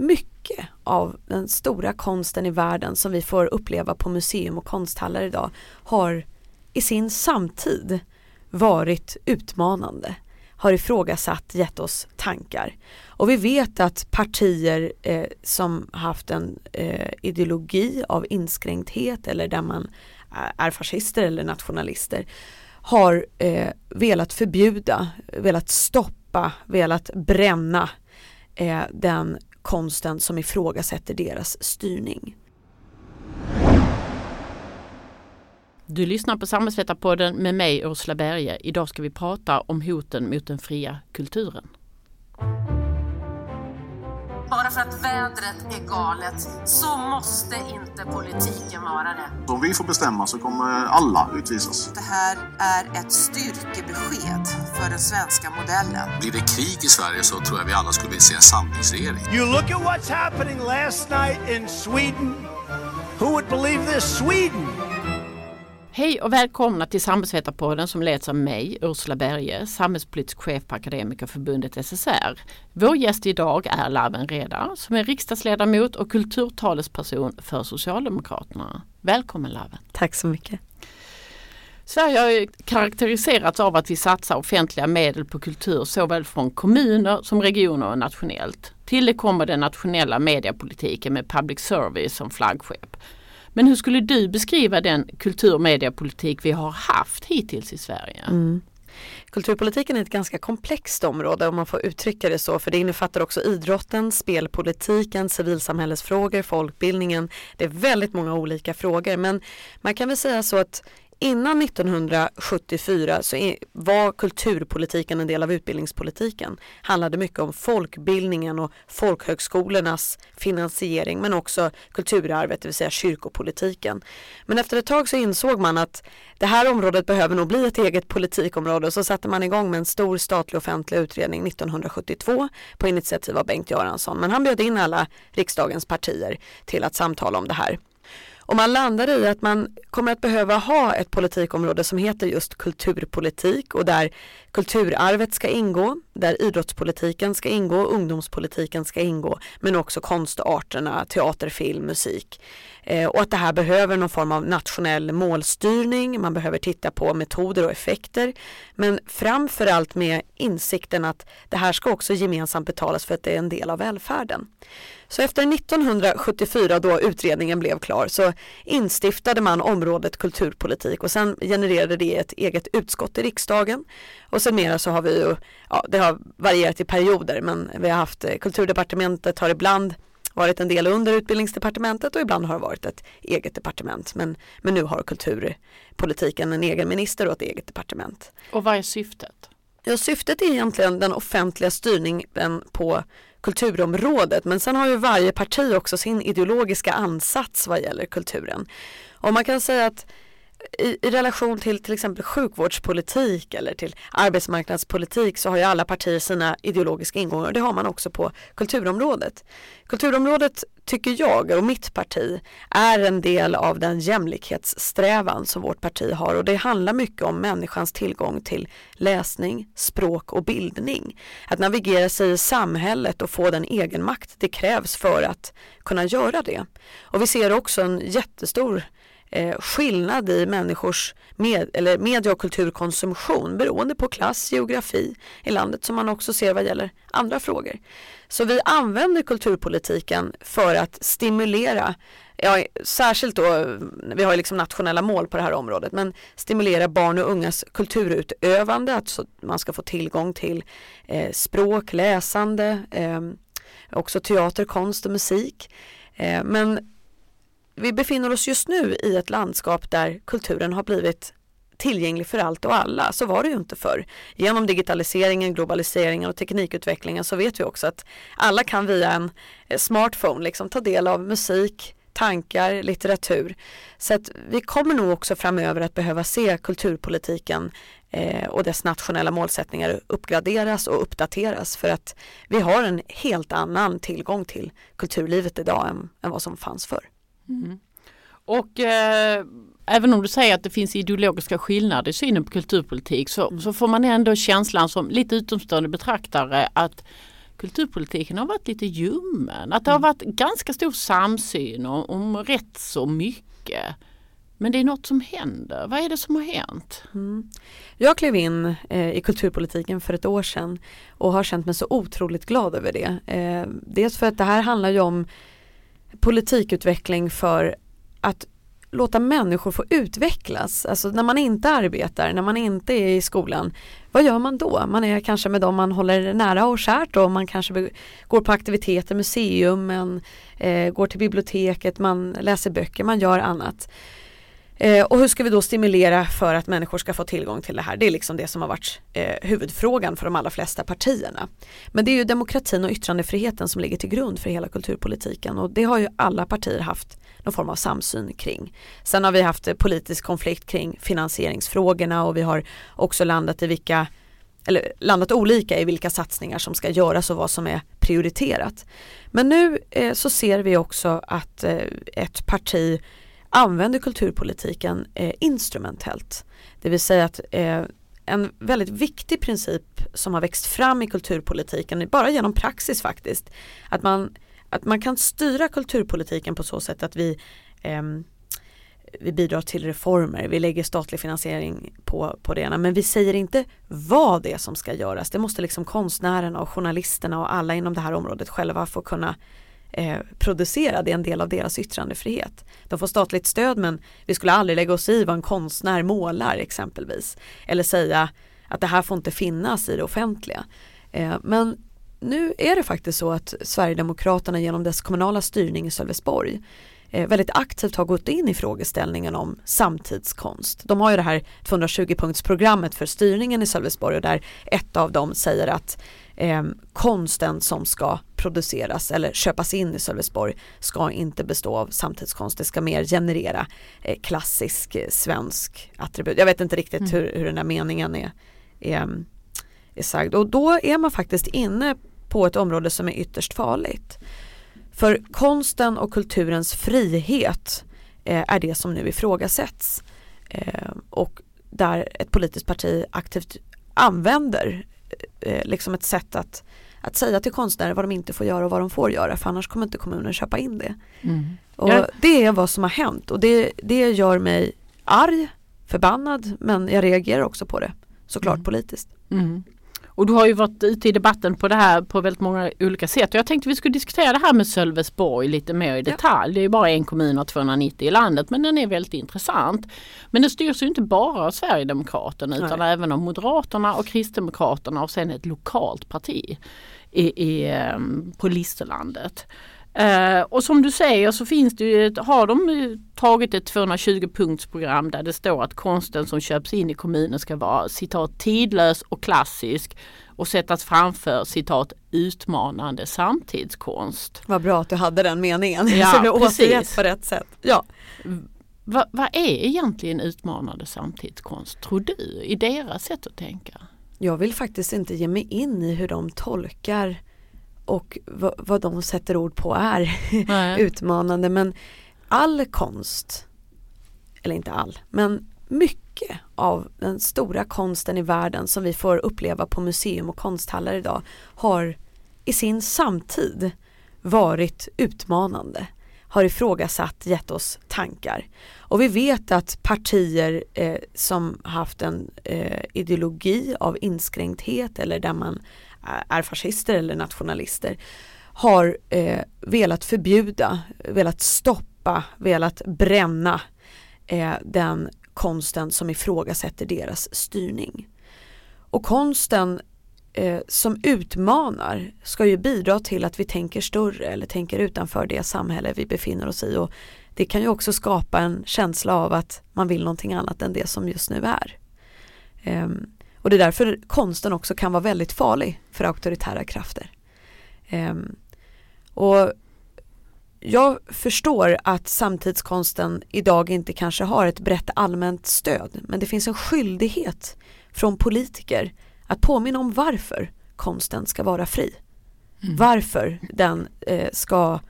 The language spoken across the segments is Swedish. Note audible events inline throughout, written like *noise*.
mycket av den stora konsten i världen som vi får uppleva på museum och konsthallar idag har i sin samtid varit utmanande har ifrågasatt, gett oss tankar. Och vi vet att partier eh, som haft en eh, ideologi av inskränkthet eller där man är fascister eller nationalister har eh, velat förbjuda, velat stoppa, velat bränna eh, den konsten som ifrågasätter deras styrning. Du lyssnar på Samhällsvetarpodden med mig Ursula Berge. Idag ska vi prata om hoten mot den fria kulturen. Bara för att vädret är galet så måste inte politiken vara det. Om vi får bestämma så kommer alla utvisas. Det här är ett styrkebesked för den svenska modellen. Blir det krig i Sverige så tror jag vi alla skulle vilja se en samlingsregering. You look at what's happening last night in Sweden. Who would believe this? Sweden! Hej och välkomna till Samhällsvetarpodden som leds av mig, Ursula Berge, samhällspolitisk chef på Akademikerförbundet SSR. Vår gäst idag är Laven Redar som är riksdagsledamot och kulturtalesperson för Socialdemokraterna. Välkommen Laven! Tack så mycket! Sverige har karaktäriserats av att vi satsar offentliga medel på kultur såväl från kommuner som regioner och nationellt. Till det kommer den nationella mediepolitiken med public service som flaggskepp. Men hur skulle du beskriva den kultur och mediepolitik vi har haft hittills i Sverige? Mm. Kulturpolitiken är ett ganska komplext område om man får uttrycka det så för det innefattar också idrotten, spelpolitiken, civilsamhällesfrågor, folkbildningen. Det är väldigt många olika frågor men man kan väl säga så att innan 1974 så var kulturpolitiken en del av utbildningspolitiken. Handlade mycket om folkbildningen och folkhögskolornas finansiering men också kulturarvet, det vill säga kyrkopolitiken. Men efter ett tag så insåg man att det här området behöver nog bli ett eget politikområde och så satte man igång med en stor statlig offentlig utredning 1972 på initiativ av Bengt Göransson. Men han bjöd in alla riksdagens partier till att samtala om det här. Och man landar i att man kommer att behöva ha ett politikområde som heter just kulturpolitik och där kulturarvet ska ingå, där idrottspolitiken ska ingå, ungdomspolitiken ska ingå, men också konstarterna, teater, film, musik. Eh, och att det här behöver någon form av nationell målstyrning, man behöver titta på metoder och effekter, men framförallt med insikten att det här ska också gemensamt betalas för att det är en del av välfärden. Så efter 1974 då utredningen blev klar så instiftade man området kulturpolitik och sen genererade det ett eget utskott i riksdagen. Och sen mera så har vi ju, ja det har varierat i perioder men vi har haft eh, kulturdepartementet har ibland varit en del under utbildningsdepartementet och ibland har det varit ett eget departement. Men, men nu har kulturpolitiken en egen minister och ett eget departement. Och vad är syftet? Ja, syftet är egentligen den offentliga styrningen på kulturområdet men sen har ju varje parti också sin ideologiska ansats vad gäller kulturen. Och man kan säga att i, i, relation till till exempel sjukvårdspolitik eller till arbetsmarknadspolitik så har ju alla partier sina ideologiska ingångar och det har man också på kulturområdet. Kulturområdet tycker jag och mitt parti är en del av den jämlikhetssträvan som vårt parti har och det handlar mycket om människans tillgång till läsning, språk och bildning. Att navigera sig i samhället och få den egenmakt det krävs för att kunna göra det. Och vi ser också en jättestor eh, skillnad i människors med, eller media och kulturkonsumtion beroende på klass, geografi i landet som man också ser vad gäller andra frågor. Så vi använder kulturpolitiken för att stimulera Ja, särskilt då, vi har liksom nationella mål på det här området, men stimulera barn och ungas kulturutövande, att man ska få tillgång till eh, språk, läsande, eh, också teater, konst och musik. Eh, men vi befinner oss just nu i ett landskap där kulturen har blivit tillgänglig för allt och alla. Så var det ju inte förr. Genom digitaliseringen, globaliseringen och teknikutvecklingen så vet vi också att alla kan via en eh, smartphone liksom ta del av musik, tankar, litteratur. Så att vi kommer nog också framöver att behöva se kulturpolitiken eh, och dess nationella målsättningar uppgraderas och uppdateras för att vi har en helt annan tillgång till kulturlivet idag än, än vad som fanns förr. Mm. Och eh, även om du säger att det finns ideologiska skillnader i synen på kulturpolitik så, mm. så får man ändå känslan som lite utomstående betraktare att kulturpolitiken har varit lite ljummen. Att det har varit ganska stor samsyn om, om rätt så mycket. Men det är något som händer. Vad är det som har hänt? Mm. Jag klev in eh, i kulturpolitiken för ett år sedan och har känt mig så otroligt glad över det. Eh, dels för att det här handlar ju om politikutveckling för att låta människor få utvecklas. Alltså när man inte arbetar, när man inte är i skolan, vad gör man då? Man är kanske med dem man håller nära och kärt och man kanske går på aktiviteter, museum, man eh, går till biblioteket, man läser böcker, man gör annat. Eh, och hur ska vi då stimulera för att människor ska få tillgång till det här? Det är liksom det som har varit eh, huvudfrågan för de allra flesta partierna. Men det är ju demokratin och yttrandefriheten som ligger till grund för hela kulturpolitiken och det har ju alla partier haft någon form av samsyn kring. Sen har vi haft eh, politisk konflikt kring finansieringsfrågorna och vi har också landat i vilka eller landat olika i vilka satsningar som ska göras och vad som är prioriterat. Men nu eh, så ser vi också att eh, ett parti använder kulturpolitiken eh, instrumentellt. Det vill säga att eh, en väldigt viktig princip som har växt fram i kulturpolitiken, bara genom praxis faktiskt, att man, att man kan styra kulturpolitiken på så sätt att vi eh, vi bidrar till reformer, vi lägger statlig finansiering på, på det ena men vi säger inte vad det är som ska göras. Det måste liksom konstnärerna och journalisterna och alla inom det här området själva få kunna eh, producera, det är en del av deras yttrandefrihet. De får statligt stöd men vi skulle aldrig lägga oss i vad en konstnär målar exempelvis. Eller säga att det här får inte finnas i det offentliga. Eh, men nu är det faktiskt så att Sverigedemokraterna genom dess kommunala styrning i Sölvesborg väldigt aktivt har gått in i frågeställningen om samtidskonst. De har ju det här 220-punktsprogrammet för styrningen i Sölvesborg och där ett av dem säger att eh, konsten som ska produceras eller köpas in i Sölvesborg ska inte bestå av samtidskonst. Det ska mer generera eh, klassisk eh, svensk attribut. Jag vet inte riktigt mm. hur, hur den här meningen är, är, är sagd. Och då är man faktiskt inne på ett område som är ytterst farligt. För konsten och kulturens frihet eh, är det som nu ifrågasätts. Eh, och där ett politiskt parti aktivt använder eh, liksom ett sätt att, att säga till konstnärer vad de inte får göra och vad de får göra för annars kommer inte kommunen köpa in det. Mm. Och ja. Det är vad som har hänt och det, det gör mig arg, förbannad men jag reagerar också på det såklart mm. politiskt. Mm. Och du har ju varit ute i debatten på det här på väldigt många olika sätt. Och jag tänkte vi skulle diskutera det här med Sölvesborg lite mer i detalj. Ja. Det är bara en kommun av 290 i landet men den är väldigt intressant. Men det styrs ju inte bara av Sverigedemokraterna utan Nej. även av Moderaterna och Kristdemokraterna och sen ett lokalt parti i, i, ehm, på Listerlandet. Uh, och som du säger så finns det ju, har de tagit ett 220 punktsprogram där det står att konsten som köps in i kommunen ska vara citat tidlös och klassisk och sättas framför citat utmanande samtidskonst. Vad bra att du hade den meningen *laughs* ja, så det återgett på rätt sätt. Ja. Vad va är egentligen utmanande samtidskonst tror du i deras sätt att tänka? Jag vill faktiskt inte ge mig in i hur de tolkar och vad, de sätter ord på är *laughs* utmanande men all konst, eller inte all, men mycket av den stora konsten i världen som vi får uppleva på museum och konsthallar idag har i sin samtid varit utmanande har ifrågasatt, gett oss tankar. Och vi vet att partier eh, som haft en eh, ideologi av inskränkthet eller där man är fascister eller nationalister har eh, velat förbjuda, velat stoppa, velat bränna eh, den konsten som ifrågasätter deras styrning. Och konsten eh, som utmanar ska ju bidra till att vi tänker större eller tänker utanför det samhälle vi befinner oss i och det kan ju också skapa en känsla av att man vill någonting annat än det som just nu är. Um, och det är därför konsten också kan vara väldigt farlig för auktoritära krafter. Um, och jag förstår att samtidskonsten idag inte kanske har ett brett allmänt stöd men det finns en skyldighet från politiker att påminna om varför konsten ska vara fri. Mm. Varför den eh, ska,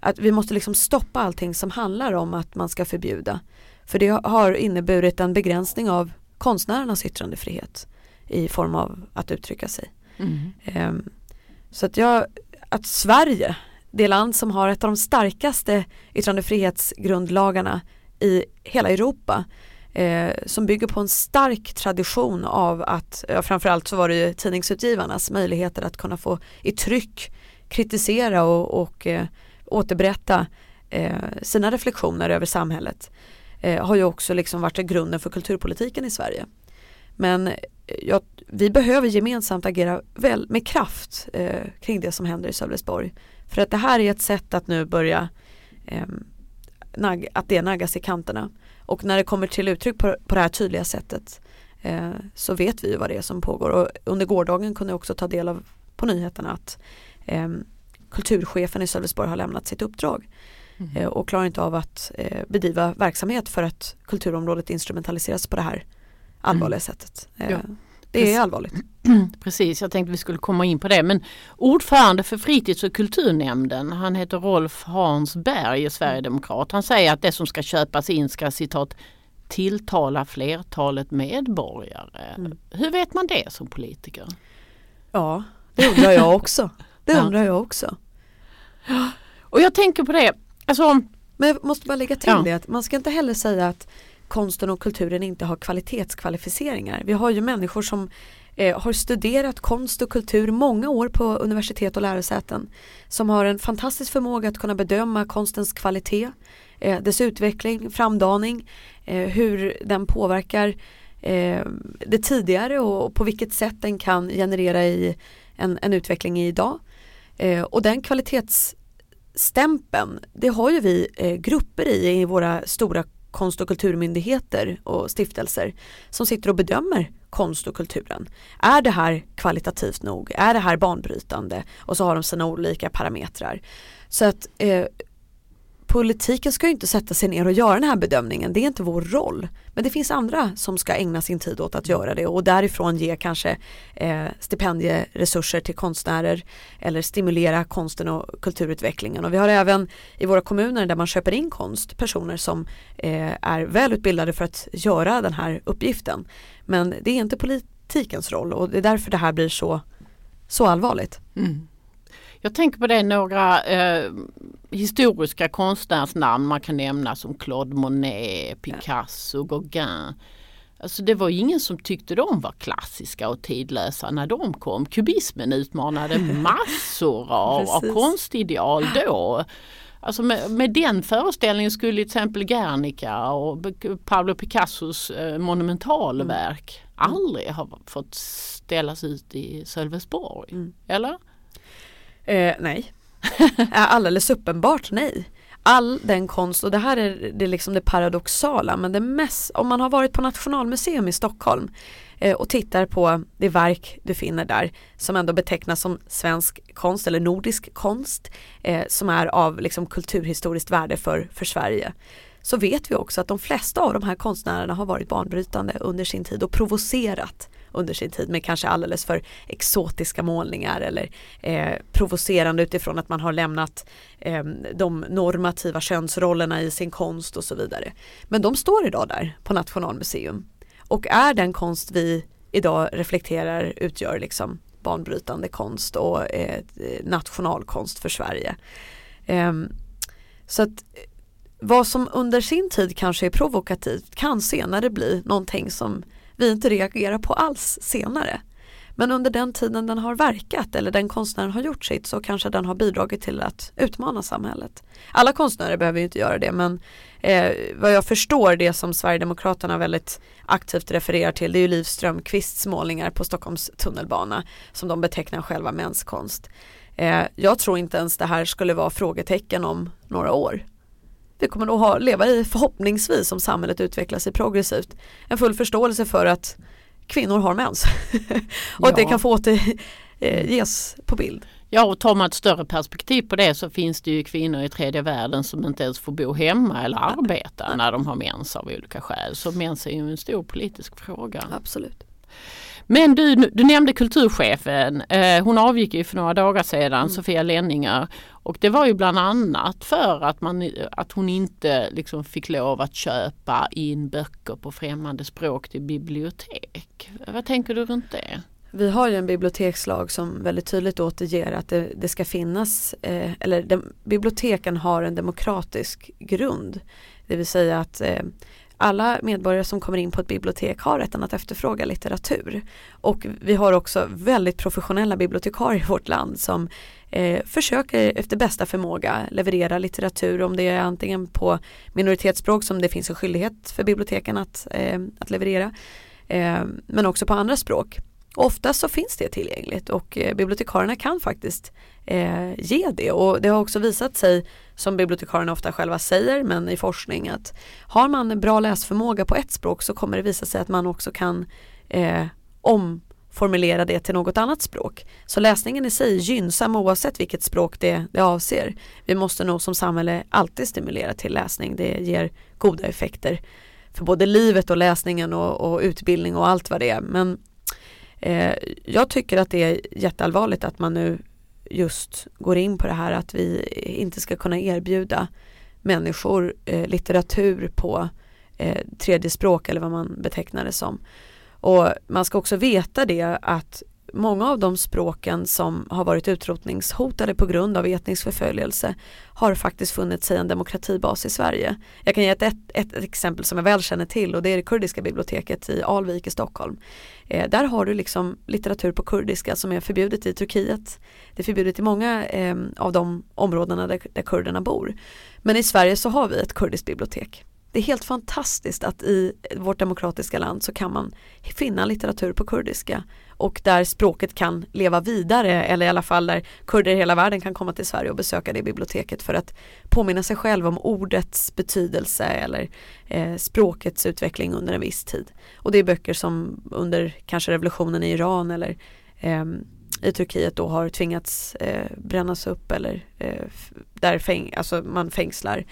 att vi måste liksom stoppa allting som handlar om att man ska förbjuda. För det har inneburit en begränsning av konstnärernas yttrandefrihet i form av att uttrycka sig. Mm. Um, Så att jag, att Sverige, det land som har ett av de starkaste yttrandefrihetsgrundlagarna i hela Europa, eh, som bygger på en stark tradition av att, ja, framförallt så var det ju tidningsutgivarnas möjligheter att kunna få i tryck kritisera och, och eh, återberätta eh, sina reflektioner över samhället eh, har ju också liksom varit grunden för kulturpolitiken i Sverige. Men eh, ja, vi behöver gemensamt agera väl med kraft eh, kring det som händer i Sölvesborg. För att det här är ett sätt att nu börja eh, nag att det naggas i kanterna. Och när det kommer till uttryck på, på det här tydliga sättet eh, så vet vi ju vad det är som pågår. Och under gårdagen kunde jag också ta del av på nyheterna att eh, kulturchefen i Sölvesborg har lämnat sitt uppdrag mm. eh, och klarar inte av att eh, bedriva verksamhet för att kulturområdet instrumentaliseras på det här allvarliga mm. sättet. Eh, ja. Det är allvarligt. *clears throat* Precis, jag tänkte vi skulle komma in på det. Men ordförande för fritids och kulturnämnden, han heter Rolf Hansberg, Sverigedemokrat. Han säger att det som ska köpas in ska citat tilltala flertalet medborgare. Mm. Hur vet man det som politiker? Ja, det undrar jag också. Det *laughs* undrar jag också. Och jag tänker på det, alltså, Men jag måste bara lägga till ja. det att man ska inte heller säga att konsten och kulturen inte har kvalitetskvalificeringar. Vi har ju människor som eh, har studerat konst och kultur många år på universitet och lärosäten som har en fantastisk förmåga att kunna bedöma konstens kvalitet, eh, dess utveckling, framdaning, eh, hur den påverkar eh, det tidigare och på vilket sätt den kan generera i en, en utveckling i idag. Eh, och den kvalitetsstämpeln, det har ju vi eh, grupper i, i våra stora konst och kulturmyndigheter och stiftelser som sitter och bedömer konst och kulturen. Är det här kvalitativt nog? Är det här banbrytande? Och så har de sina olika parametrar. Så att eh, politiken ska ju inte sätta sig ner och göra den här bedömningen, det är inte vår roll. Men det finns andra som ska ägna sin tid åt att göra det och därifrån ge kanske eh, stipendieresurser till konstnärer eller stimulera konsten och kulturutvecklingen. Och vi har även i våra kommuner där man köper in konst personer som eh, är välutbildade för att göra den här uppgiften. Men det är inte politikens roll och det är därför det här blir så, så allvarligt. Mm. Jag tänker på det några eh, historiska konstnärsnamn man kan nämna som Claude Monet, Picasso, Gauguin. Alltså det var ingen som tyckte de var klassiska och tidlösa när de kom. Kubismen utmanade *laughs* massor av, av konstideal då. Alltså med, med, den föreställningen skulle till exempel Guernica och Pablo Picassos eh, monumentalverk mm. aldrig ha fått ställas ut i Sölvesborg. Mm. Eller? Eh, nej, *laughs* alldeles uppenbart nej. All den konst, och det här är det, liksom det paradoxala, men det mest, om man har varit på Nationalmuseum i Stockholm eh, och tittar på det verk du finner där som ändå betecknas som svensk konst eller nordisk konst eh, som är av liksom kulturhistoriskt värde för, för Sverige så vet vi också att de flesta av de här konstnärerna har varit banbrytande under sin tid och provocerat under sin tid med kanske alldeles för exotiska målningar eller eh, provocerande utifrån att man har lämnat eh, de normativa könsrollerna i sin konst och så vidare. Men de står idag där på Nationalmuseum och är den konst vi idag reflekterar utgör liksom banbrytande konst och eh, nationalkonst för Sverige. Eh, så att eh, vad som under sin tid kanske är provokativt kan senare bli någonting som vi inte reagerar på alls senare. Men under den tiden den har verkat eller den konstnären har gjort sitt så kanske den har bidragit till att utmana samhället. Alla konstnärer behöver ju inte göra det men eh, vad jag förstår det som Sverigedemokraterna väldigt aktivt refererar till det är ju Liv Strömquists målningar på Stockholms tunnelbana som de betecknar själva mänskonst. Eh, jag tror inte ens det här skulle vara frågetecken om några år vi kommer nog ha, leva i förhoppningsvis om samhället utvecklar sig progressivt en full förståelse för att kvinnor har mens *laughs* och ja. att det kan få återges eh, på bild. Ja och tar man ett större perspektiv på det så finns det ju kvinnor i tredje världen som inte ens får bo hemma eller arbeta ja. när de har mens av olika skäl. Så mens är ju en stor politisk fråga. Absolut. Men du, du nämnde kulturchefen. Eh, hon avgick ju för några dagar sedan, mm. Sofia Lenninger. Och det var ju bland annat för att, man, att hon inte liksom fick lov att köpa in böcker på främmande språk till bibliotek. Vad tänker du runt det? Vi har ju en bibliotekslag som väldigt tydligt återger att det, det ska finnas, eh, eller de, biblioteken har en demokratisk grund. Det vill säga att eh, alla medborgare som kommer in på ett bibliotek har rätten att efterfråga litteratur. Och vi har också väldigt professionella bibliotekarier i vårt land som eh, försöker efter bästa förmåga leverera litteratur om det är antingen på minoritetsspråk som det finns en skyldighet för biblioteken att, eh, att leverera eh, men också på andra språk. Ofta så finns det tillgängligt och eh, bibliotekarierna kan faktiskt eh, ge det och det har också visat sig som bibliotekarierna ofta själva säger men i forskning att har man en bra läsförmåga på ett språk så kommer det visa sig att man också kan eh, omformulera det till något annat språk. Så läsningen i sig är gynnsam oavsett vilket språk det, det avser. Vi måste nog som samhälle alltid stimulera till läsning. Det ger goda effekter för både livet och läsningen och, och utbildning och allt vad det är. Men eh, jag tycker att det är jätteallvarligt att man nu just går in på det här att vi inte ska kunna erbjuda människor eh, litteratur på eh, tredje språk eller vad man betecknar det som. Och man ska också veta det att många av de språken som har varit utrotningshotade på grund av etnisk förföljelse har faktiskt funnit sig en demokratibas i Sverige. Jag kan ge ett, ett, ett, exempel som jag väl känner till och det är det kurdiska biblioteket i Alvik i Stockholm. Eh, där har du liksom litteratur på kurdiska som är förbjudet i Turkiet. Det är förbjudet i många eh, av de områdena där, där kurderna bor. Men i Sverige så har vi ett kurdiskt bibliotek. Det är helt fantastiskt att i vårt demokratiska land så kan man finna litteratur på kurdiska och där språket kan leva vidare eller i alla fall där kurder i hela världen kan komma till Sverige och besöka det biblioteket för att påminna sig själv om ordets betydelse eller eh, språkets utveckling under en viss tid. Och det är böcker som under kanske revolutionen i Iran eller eh, i Turkiet då har tvingats eh, brännas upp eller eh, där fäng alltså man fängslar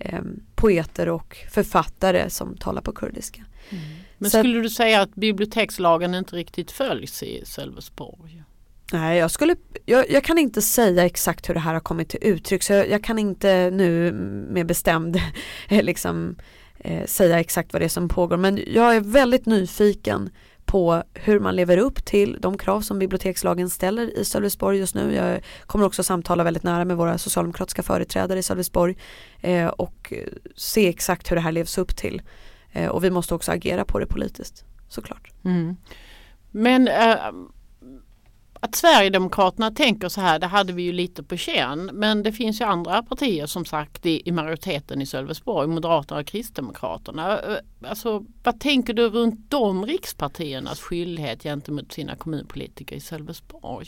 eh, poeter och författare som talar på kurdiska. Mm. Men Så skulle du säga att bibliotekslagen inte riktigt följs i Sölvesborg? Nej, jag, skulle, jag, jag, kan inte säga exakt hur det här har kommit till uttryck så jag, jag kan inte nu med bestämd *laughs* liksom, eh, säga exakt vad det är som pågår men jag är väldigt nyfiken på hur man lever upp till de krav som bibliotekslagen ställer i Sölvesborg just nu. Jag kommer också samtala väldigt nära med våra socialdemokratiska företrädare i Sölvesborg eh, och se exakt hur det här levs upp till. Eh, och vi måste också agera på det politiskt såklart. Mm. Men äh, att Sverigedemokraterna tänker så här, det hade vi ju lite på känn. Men det finns ju andra partier som sagt i, i majoriteten i Sölvesborg, Moderaterna och Kristdemokraterna. Eh, alltså, vad tänker du runt de rikspartiernas skyldighet gentemot sina kommunpolitiker i Sölvesborg?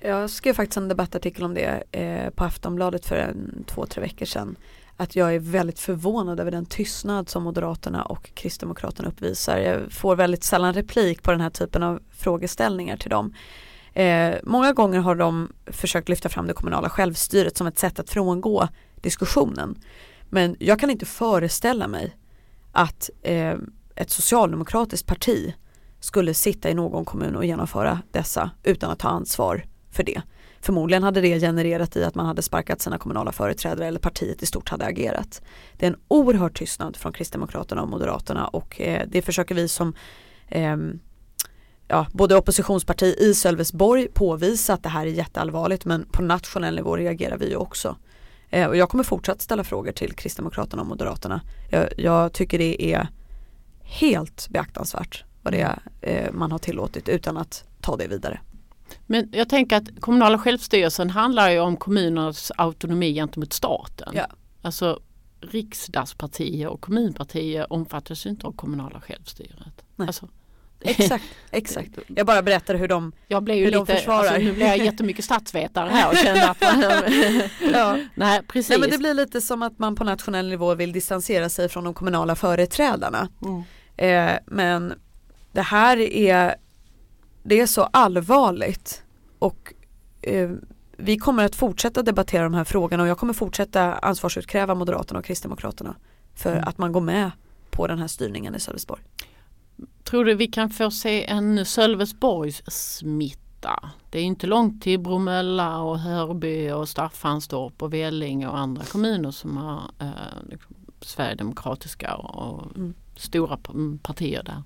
Jag skrev faktiskt en debattartikel om det eh, på Aftonbladet för en, två, tre veckor sedan att jag är väldigt förvånad över den tystnad som Moderaterna och Kristdemokraterna uppvisar. Jag får väldigt sällan replik på den här typen av frågeställningar till dem. Eh, många gånger har de försökt lyfta fram det kommunala självstyret som ett sätt att frångå diskussionen. Men jag kan inte föreställa mig att eh, ett socialdemokratiskt parti skulle sitta i någon kommun och genomföra dessa utan att ta ansvar för det. Förmodligen hade det genererat i att man hade sparkat sina kommunala företrädare eller partiet i stort hade agerat. Det är en oerhörd tystnad från Kristdemokraterna och Moderaterna och eh, det försöker vi som eh, ja, både oppositionsparti i Sölvesborg påvisa att det här är jätteallvarligt men på nationell nivå reagerar vi också. Eh, och jag kommer fortsatt ställa frågor till Kristdemokraterna och Moderaterna. Jag, jag tycker det är helt beaktansvärt vad det är eh, man har tillåtit utan att ta det vidare. Men jag tänker att kommunala självstyrelsen handlar ju om kommunernas autonomi gentemot staten. Ja. Alltså riksdagspartier och kommunpartier omfattas ju inte av kommunala självstyret. Alltså, Exakt, *laughs* exakt. Jag bara berättar hur de, jag blev ju hur lite, de försvarar. Alltså, nu blir jag jättemycket statsvetare här och *laughs* känner att man, ja. Nej, precis. Nej, men det blir lite som att man på nationell nivå vill distansera sig från de kommunala företrädarna. Mm. Eh, men det här är det är så allvarligt och eh, vi kommer att fortsätta debattera de här frågorna och jag kommer fortsätta ansvarsutkräva Moderaterna och Kristdemokraterna för mm. att man går med på den här styrningen i Sölvesborg. Tror du vi kan få se en Sölvesborgs smitta? Det är inte långt till Bromölla och Hörby och Staffanstorp och Vellinge och andra kommuner som har eh, liksom, sverigedemokratiska och, och mm. stora partier där.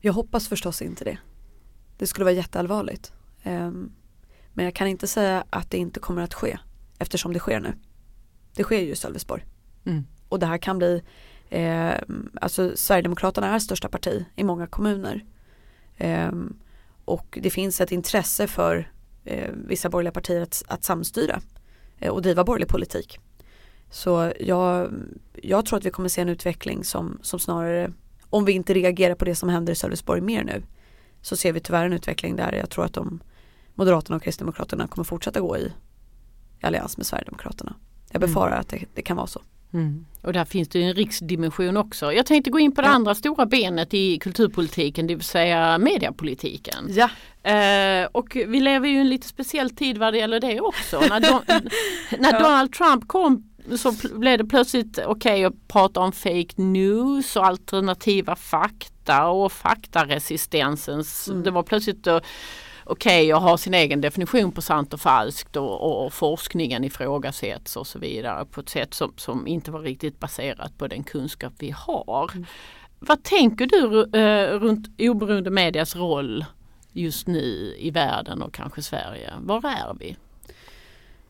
Jag hoppas förstås inte det. Det skulle vara jätteallvarligt. Um, men jag kan inte säga att det inte kommer att ske eftersom det sker nu. Det sker ju i Sölvesborg. Mm. Och det här kan bli, eh, alltså Sverigedemokraterna är största parti i många kommuner. Eh, och det finns ett intresse för eh, vissa borgerliga partier att, att samstyra eh, och driva borgerlig politik. Så jag, jag tror att vi kommer se en utveckling som, som snarare, om vi inte reagerar på det som händer i Sölvesborg mer nu, så ser vi tyvärr en utveckling där jag tror att de Moderaterna och Kristdemokraterna kommer fortsätta gå i, i allians med Sverigedemokraterna. Jag Mm. befarar att det, det kan vara så. Mm. Och där finns det en riksdimension också. Jag tänkte gå in på det Ja. andra stora benet i kulturpolitiken, det vill säga mediepolitiken. Ja, Eh, och vi lever ju i en lite speciell tid vad det gäller det också. när Don- *laughs* när Ja. Donald Trump kom så blev det plötsligt okej att prata om fake news och alternativa fakta och faktaresistensens. Mm. Det var plötsligt okej att ha sin egen definition på sant och falskt och, och, och forskningen ifrågasätts och så vidare på ett sätt som, som inte var riktigt baserat på den kunskap vi har. Vad tänker du eh, runt oberoende medias roll just nu i världen och kanske Sverige? Var är vi?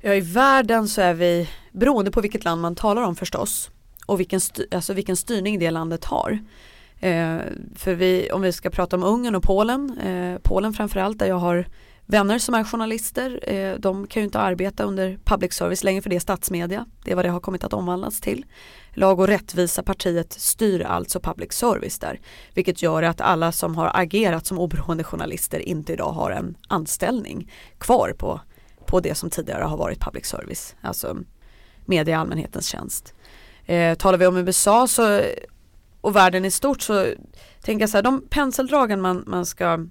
ja, i världen så är vi, beroende på vilket land man talar om förstås, och vilken, styr, alltså vilken styrning det landet har. Eh, för vi, om vi ska prata om Ungern och Polen, eh, Polen framförallt där jag har vänner som är journalister, eh, de kan ju inte arbeta under public service längre för det är statsmedia, det är vad det har kommit att omvandlas till. Lag och rättvisa partiet styr alltså public service där, vilket gör att alla som har agerat som oberoende journalister inte idag har en anställning kvar på, på det som tidigare har varit public service, alltså media i allmänhetens tjänst. Eh, talar vi om USA så, och världen i stort så tänker jag så här, de penseldragen man, man ska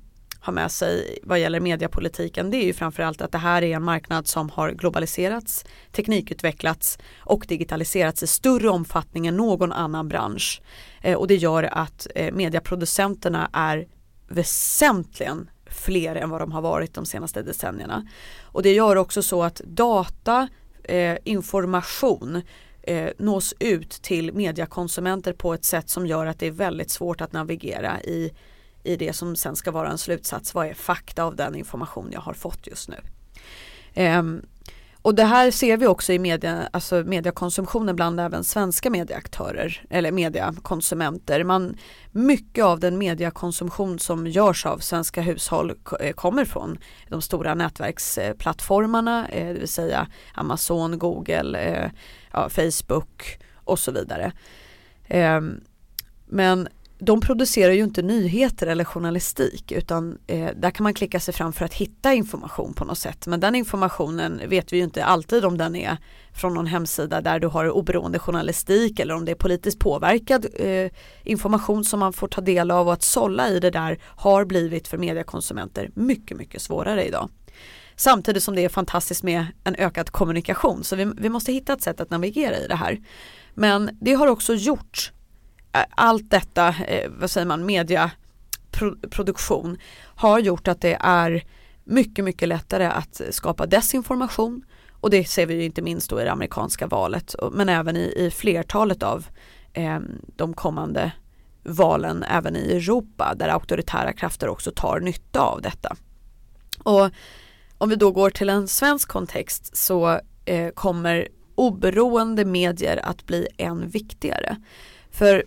ha med sig vad gäller mediapolitiken det är ju framförallt att det här är en marknad som har globaliserats, teknikutvecklats och digitaliserats i större omfattning än någon annan bransch. Eh, och det gör att eh, medieproducenterna är väsentligen fler än vad de har varit de senaste decennierna. Och det gör också så att data, eh, information eh, nås ut till mediekonsumenter på ett sätt som gör att det är väldigt svårt att navigera i, i det som sen ska vara en slutsats. Vad är fakta av den information jag har fått just nu? Eh, och det här ser vi också i media, alltså mediekonsumtionen bland även svenska medieaktörer eller mediekonsumenter. Man, mycket av den mediekonsumtion som görs av svenska hushåll eh, kommer från de stora nätverksplattformarna, eh, det vill säga Amazon, Google, eh, ja, Facebook och så vidare. Eh, men de producerar ju inte nyheter eller journalistik utan eh, där kan man klicka sig fram för att hitta information på något sätt. Men den informationen vet vi ju inte alltid om den är från någon hemsida där du har oberoende journalistik eller om det är politiskt påverkad eh, information som man får ta del av och att sålla i det där har blivit för mediekonsumenter mycket, mycket svårare idag. Samtidigt som det är fantastiskt med en ökad kommunikation så vi, vi måste hitta ett sätt att navigera i det här. Men det har också gjort eh, allt detta, eh, vad säger man, mediaproduktion har gjort att det är mycket, mycket lättare att skapa desinformation och det ser vi ju inte minst då i det amerikanska valet men även i, i flertalet av eh, de kommande valen även i Europa där auktoritära krafter också tar nytta av detta. Och om vi då går till en svensk kontext så eh, kommer oberoende medier att bli än viktigare. För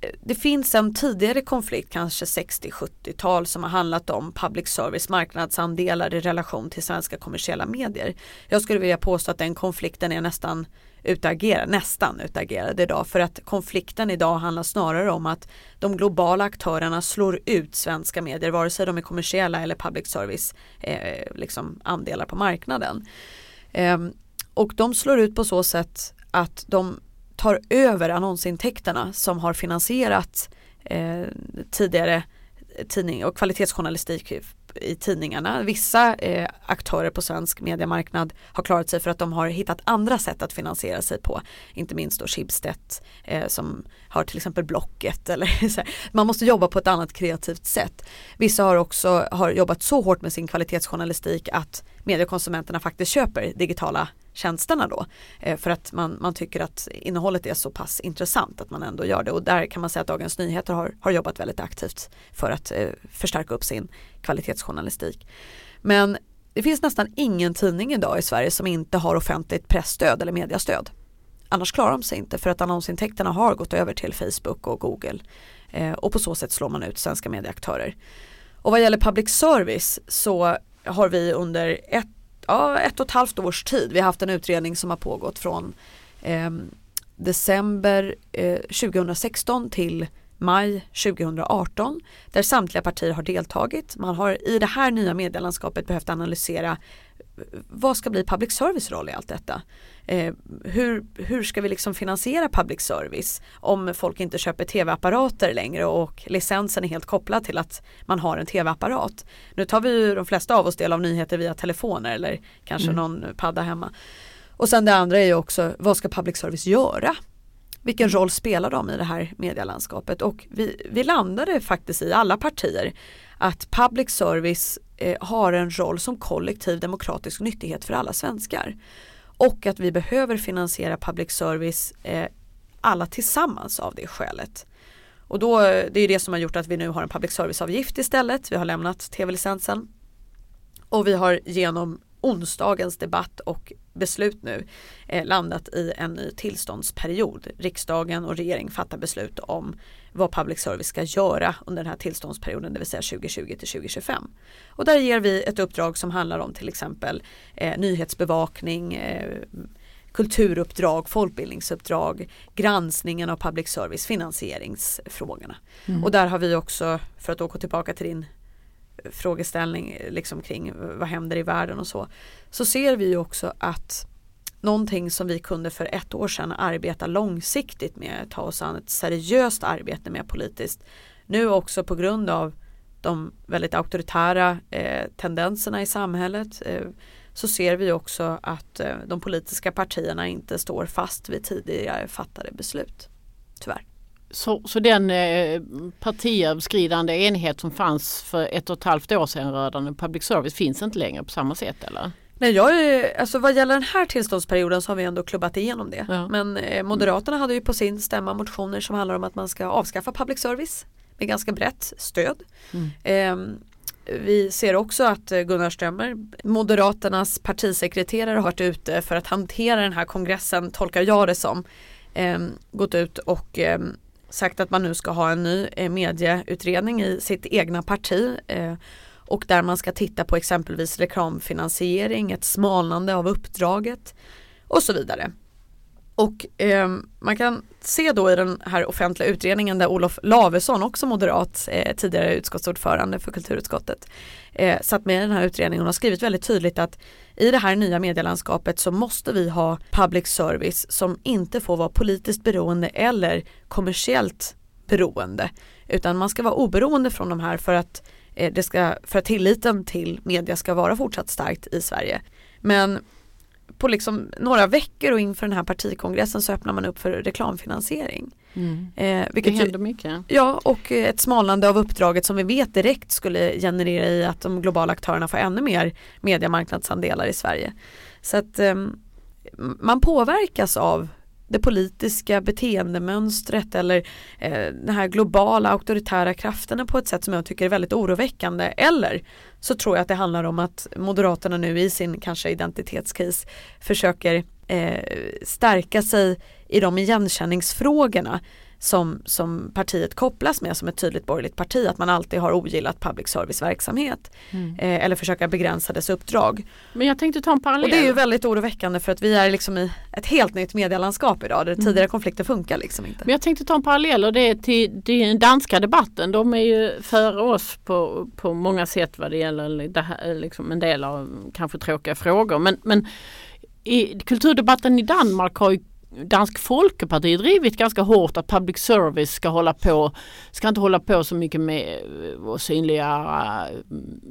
eh, det finns en tidigare konflikt, kanske 60-70-tal, som har handlat om public service marknadsandelar i relation till svenska kommersiella medier. Jag skulle vilja påstå att den konflikten är nästan utagera, nästan utagerad idag för att konflikten idag handlar snarare om att de globala aktörerna slår ut svenska medier vare sig de är kommersiella eller public service eh, liksom andelar på marknaden. Eh, och de slår ut på så sätt att de tar över annonsintäkterna som har finansierat eh, tidigare tidning och kvalitetsjournalistik i tidningarna. Vissa eh, aktörer på svensk mediemarknad har klarat sig för att de har hittat andra sätt att finansiera sig på. Inte minst då Schibsted eh, som har till exempel Blocket. Eller *laughs* så här. Man måste jobba på ett annat kreativt sätt. Vissa har också har jobbat så hårt med sin kvalitetsjournalistik att mediekonsumenterna faktiskt köper digitala tjänsterna då. Eh, för att man, man tycker att innehållet är så pass intressant att man ändå gör det och där kan man säga att Dagens Nyheter har, har jobbat väldigt aktivt för att eh, förstärka upp sin kvalitetsjournalistik. Men det finns nästan ingen tidning idag i Sverige som inte har offentligt pressstöd eller mediastöd. Annars klarar de sig inte för att annonsintäkterna har gått över till Facebook och Google eh, och på så sätt slår man ut svenska medieaktörer. Och vad gäller public service så har vi under ett, ja, ett och ett halvt års tid, vi har haft en utredning som har pågått från eh, december eh, 2016 till maj 2018 där samtliga partier har deltagit. Man har i det här nya medielandskapet behövt analysera vad ska bli public service roll i allt detta? Eh, hur, hur ska vi liksom finansiera public service om folk inte köper tv-apparater längre och licensen är helt kopplad till att man har en tv-apparat. Nu tar vi ju de flesta av oss del av nyheter via telefoner eller kanske mm. någon padda hemma. Och sen det andra är ju också vad ska public service göra? Vilken roll spelar de i det här medielandskapet? Och vi, vi landade faktiskt i alla partier att public service eh, har en roll som kollektiv demokratisk nyttighet för alla svenskar. Och att vi behöver finansiera public service eh, alla tillsammans av det skälet. Och då, eh, det är det som har gjort att vi nu har en public service-avgift istället. Vi har lämnat tv-licensen. Och vi har genom onsdagens debatt och beslut nu eh, landat i en ny tillståndsperiod. Riksdagen och regering fattar beslut om vad public service ska göra under den här tillståndsperioden, det vill säga 2020 till 2025. Och där ger vi ett uppdrag som handlar om till exempel eh, nyhetsbevakning, eh, kulturuppdrag, folkbildningsuppdrag, granskningen av public service, finansieringsfrågorna. Mm. Och där har vi också, för att gå tillbaka till din frågeställning liksom kring vad händer i världen och så. Så ser vi också att någonting som vi kunde för ett år sedan arbeta långsiktigt med, ta oss an ett seriöst arbete med politiskt. Nu också på grund av de väldigt auktoritära eh, tendenserna i samhället eh, så ser vi också att eh, de politiska partierna inte står fast vid tidigare fattade beslut. Tyvärr. Så, så den eh, partiöverskridande enhet som fanns för ett och ett halvt år sedan rörande public service finns inte längre på samma sätt eller? Nej, jag är, alltså vad gäller den här tillståndsperioden så har vi ändå klubbat igenom det. Ja. Men eh, Moderaterna hade ju på sin stämma motioner som handlar om att man ska avskaffa public service med ganska brett stöd. Mm. Eh, vi ser också att Gunnar Strömmer, Moderaternas partisekreterare har varit ute för att hantera den här kongressen, tolkar jag det som, eh, gått ut och eh, sagt att man nu ska ha en ny eh, medieutredning i sitt egna parti eh, och där man ska titta på exempelvis reklamfinansiering, ett smalnande av uppdraget och så vidare. Och eh, man kan se då i den här offentliga utredningen där Olof Lavesson, också moderat, eh, tidigare utskottsordförande för kulturutskottet, eh, satt med i den här utredningen och har skrivit väldigt tydligt att i det här nya medielandskapet så måste vi ha public service som inte får vara politiskt beroende eller kommersiellt beroende. Utan man ska vara oberoende från de här för att, eh, det ska, för att tilliten till media ska vara fortsatt starkt i Sverige. Men på liksom några veckor och inför den här partikongressen så öppnar man upp för reklamfinansiering. Mm. Eh, det händer mycket. Ja och ett smalnande av uppdraget som vi vet direkt skulle generera i att de globala aktörerna får ännu mer mediemarknadsandelar i Sverige. Så att eh, man påverkas av det politiska beteendemönstret eller eh, de här globala auktoritära krafterna på ett sätt som jag tycker är väldigt oroväckande. Eller så tror jag att det handlar om att Moderaterna nu i sin kanske identitetskris försöker eh, stärka sig i de igenkänningsfrågorna som, som partiet kopplas med som ett tydligt borgerligt parti, att man alltid har ogillat public service verksamhet mm. eh, eller försöka begränsa dess uppdrag. Men jag tänkte ta en parallell. Och det är ju väldigt oroväckande för att vi är liksom i ett helt nytt medielandskap idag där mm. tidigare konflikter funkar liksom inte. Men jag tänkte ta en parallell och det är till, till den danska debatten. De är ju före oss på, på många sätt vad det gäller det här, liksom en del av kanske tråkiga frågor. Men, men i kulturdebatten i Danmark har ju Dansk Folkeparti drivit ganska hårt att public service ska hålla på, ska inte hålla på så mycket med eh, att synliggöra eh,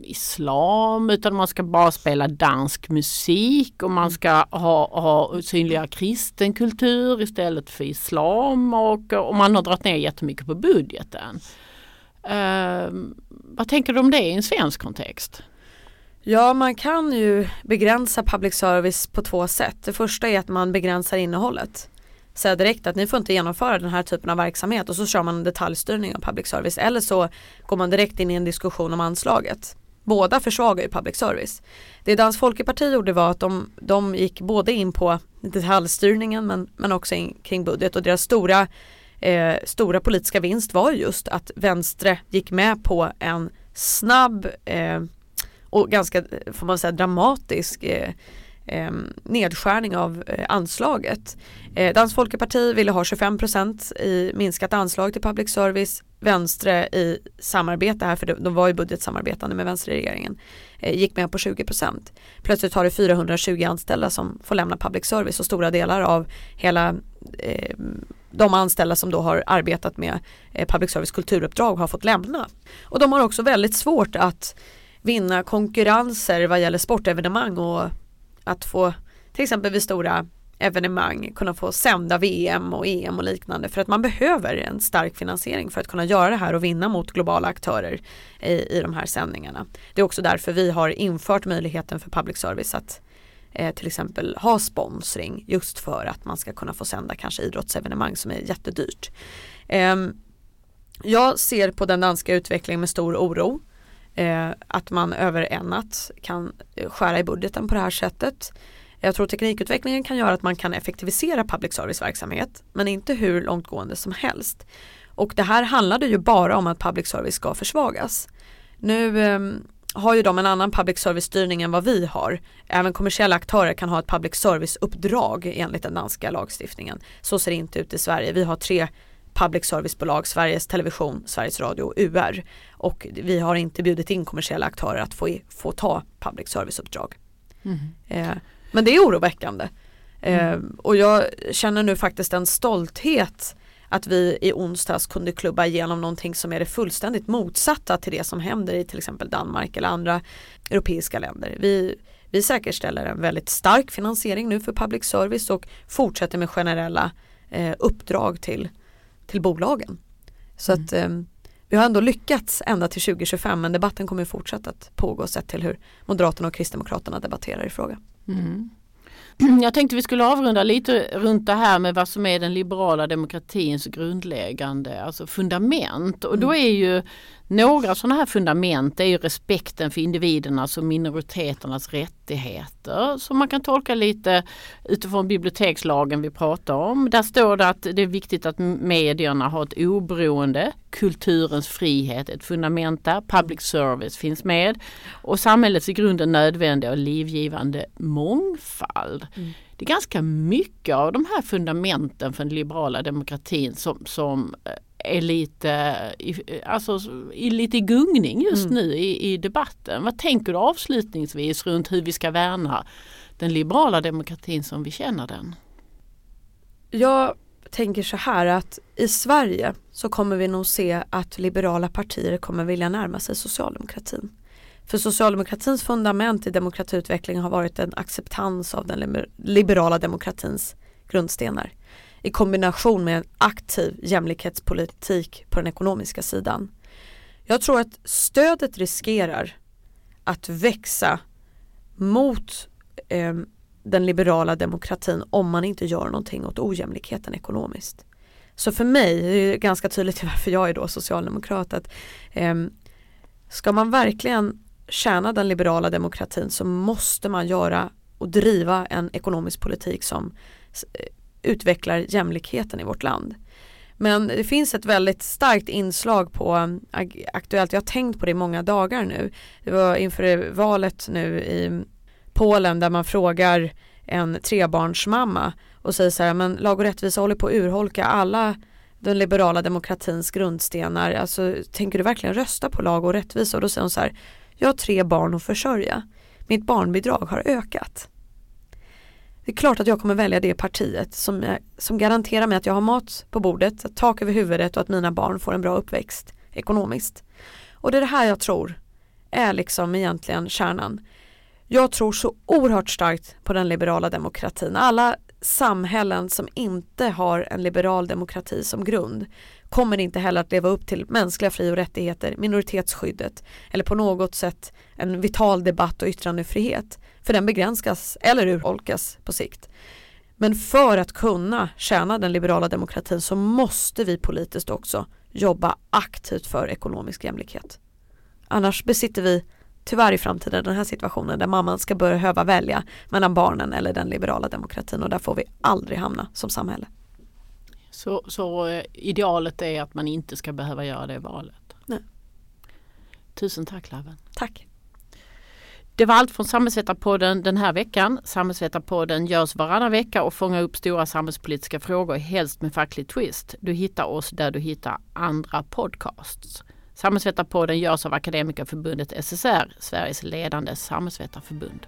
islam utan man ska bara spela dansk musik och man ska ha, ha synliga kristen kultur istället för islam och, och man har dragit ner jättemycket på budgeten. Uh, vad tänker du om det i en svensk kontext? Ja, man kan ju begränsa public service på två sätt. Det första är att man begränsar innehållet. Säga direkt att ni får inte genomföra den här typen av verksamhet och så kör man en detaljstyrning av public service. Eller så går man direkt in i en diskussion om anslaget. Båda försvagar ju public service. Det Dansk Folkeparti gjorde var att de, de gick både in på detaljstyrningen men, men också in kring budget och deras stora, eh, stora politiska vinst var just att Vänstre gick med på en snabb eh, och ganska, får man säga, dramatisk eh, eh, nedskärning av eh, anslaget. Eh, Dansk Folkeparti ville ha 25% i minskat anslag till public service. Vänstre i samarbete här, för de var ju budgetsamarbetande med vänsterregeringen, eh, gick med på 20% Plötsligt har det 420 anställda som får lämna public service och stora delar av hela eh, de anställda som då har arbetat med eh, public service kulturuppdrag har fått lämna. Och de har också väldigt svårt att vinna konkurrenser vad gäller sportevenemang och att få till exempel vid stora evenemang kunna få sända VM och EM och liknande för att man behöver en stark finansiering för att kunna göra det här och vinna mot globala aktörer i, i de här sändningarna. Det är också därför vi har infört möjligheten för public service att eh, till exempel ha sponsring just för att man ska kunna få sända kanske idrottsevenemang som är jättedyrt. Eh, jag ser på den danska utvecklingen med stor oro eh, att man över en natt kan eh, skära i budgeten på det här sättet. Jag tror teknikutvecklingen kan göra att man kan effektivisera public service verksamhet men inte hur långtgående som helst. Och det här handlade ju bara om att public service ska försvagas. Nu eh, har ju de en annan public service styrning än vad vi har. Även kommersiella aktörer kan ha ett public service uppdrag enligt den danska lagstiftningen. Så ser det inte ut i Sverige. Vi har tre public servicebolag, Sveriges Television, Sveriges Radio och UR. Och vi har inte bjudit in kommersiella aktörer att få, få ta public service-uppdrag. Mm. Eh, men det är oroväckande. Mm. Eh, och jag känner nu faktiskt en stolthet att vi i onsdags kunde klubba igenom någonting som är det fullständigt motsatta till det som händer i till exempel Danmark eller andra europeiska länder. Vi, vi säkerställer en väldigt stark finansiering nu för public service och fortsätter med generella eh, uppdrag till till bolagen. Så mm. att eh, vi har ändå lyckats ända till 2025 men debatten kommer fortsätta att pågå sett till hur Moderaterna och Kristdemokraterna debatterar i frågan. Mm. *clears throat* Jag tänkte vi skulle avrunda lite runt det här med vad som är den liberala demokratins grundläggande alltså fundament. Och då mm. är ju några sådana här fundament är ju respekten för individernas och minoriteternas rättigheter som man kan tolka lite utifrån bibliotekslagen vi pratar om. Där står det att det är viktigt att medierna har ett oberoende, kulturens frihet, ett fundament där, public service finns med och samhällets i grunden nödvändiga och livgivande mångfald. Mm. Det är ganska mycket av de här fundamenten för den liberala demokratin som, som eh, är lite, alltså, i lite gungning just mm. nu i, i debatten. Vad tänker du avslutningsvis runt hur vi ska värna den liberala demokratin som vi känner den? Jag tänker så här att i Sverige så kommer vi nog se att liberala partier kommer vilja närma sig socialdemokratin. För socialdemokratins fundament i demokratiutveckling har varit en acceptans av den liberala demokratins grundstenar i kombination med en aktiv jämlikhetspolitik på den ekonomiska sidan. Jag tror att stödet riskerar att växa mot eh, den liberala demokratin om man inte gör någonting åt ojämlikheten ekonomiskt. Så för mig, det är ganska tydligt varför jag är då socialdemokrat, att eh, ska man verkligen tjäna den liberala demokratin så måste man göra och driva en ekonomisk politik som eh, utvecklar jämlikheten i vårt land. Men det finns ett väldigt starkt inslag på Aktuellt, jag har tänkt på det i många dagar nu. Det var inför valet nu i Polen där man frågar en trebarnsmamma och säger så här, men lag och rättvisa håller på att urholka alla den liberala demokratins grundstenar. Alltså tänker du verkligen rösta på lag och rättvisa? Och då säger hon så här, jag har tre barn att försörja. Mitt barnbidrag har ökat. Det är klart att jag kommer välja det partiet som, eh, som garanterar mig att jag har mat på bordet, tak över huvudet och att mina barn får en bra uppväxt ekonomiskt. Och det är det här jag tror är liksom egentligen kärnan. Jag tror så oerhört starkt på den liberala demokratin. Alla samhällen som inte har en liberal demokrati som grund kommer inte heller att leva upp till mänskliga fri och rättigheter, minoritetsskyddet eller på något sätt en vital debatt och yttrandefrihet. För den begränsas eller urholkas på sikt. Men för att kunna tjäna den liberala demokratin så måste vi politiskt också jobba aktivt för ekonomisk jämlikhet. Annars besitter vi tyvärr i framtiden den här situationen där mamman ska behöva välja mellan barnen eller den liberala demokratin och där får vi aldrig hamna som samhälle. Så, så eh, idealet är att man inte ska behöva göra det valet? Nej. Tusen tack Laven. Tack. Det var allt från Samhällsvetarpodden den här veckan. Samhällsvetarpodden görs varannan vecka och fångar upp stora samhällspolitiska frågor, helst med facklig twist. Du hittar oss där du hittar andra podcasts. Samhällsvetarpodden görs av Akademikerförbundet SSR, Sveriges ledande samhällsvetarförbund.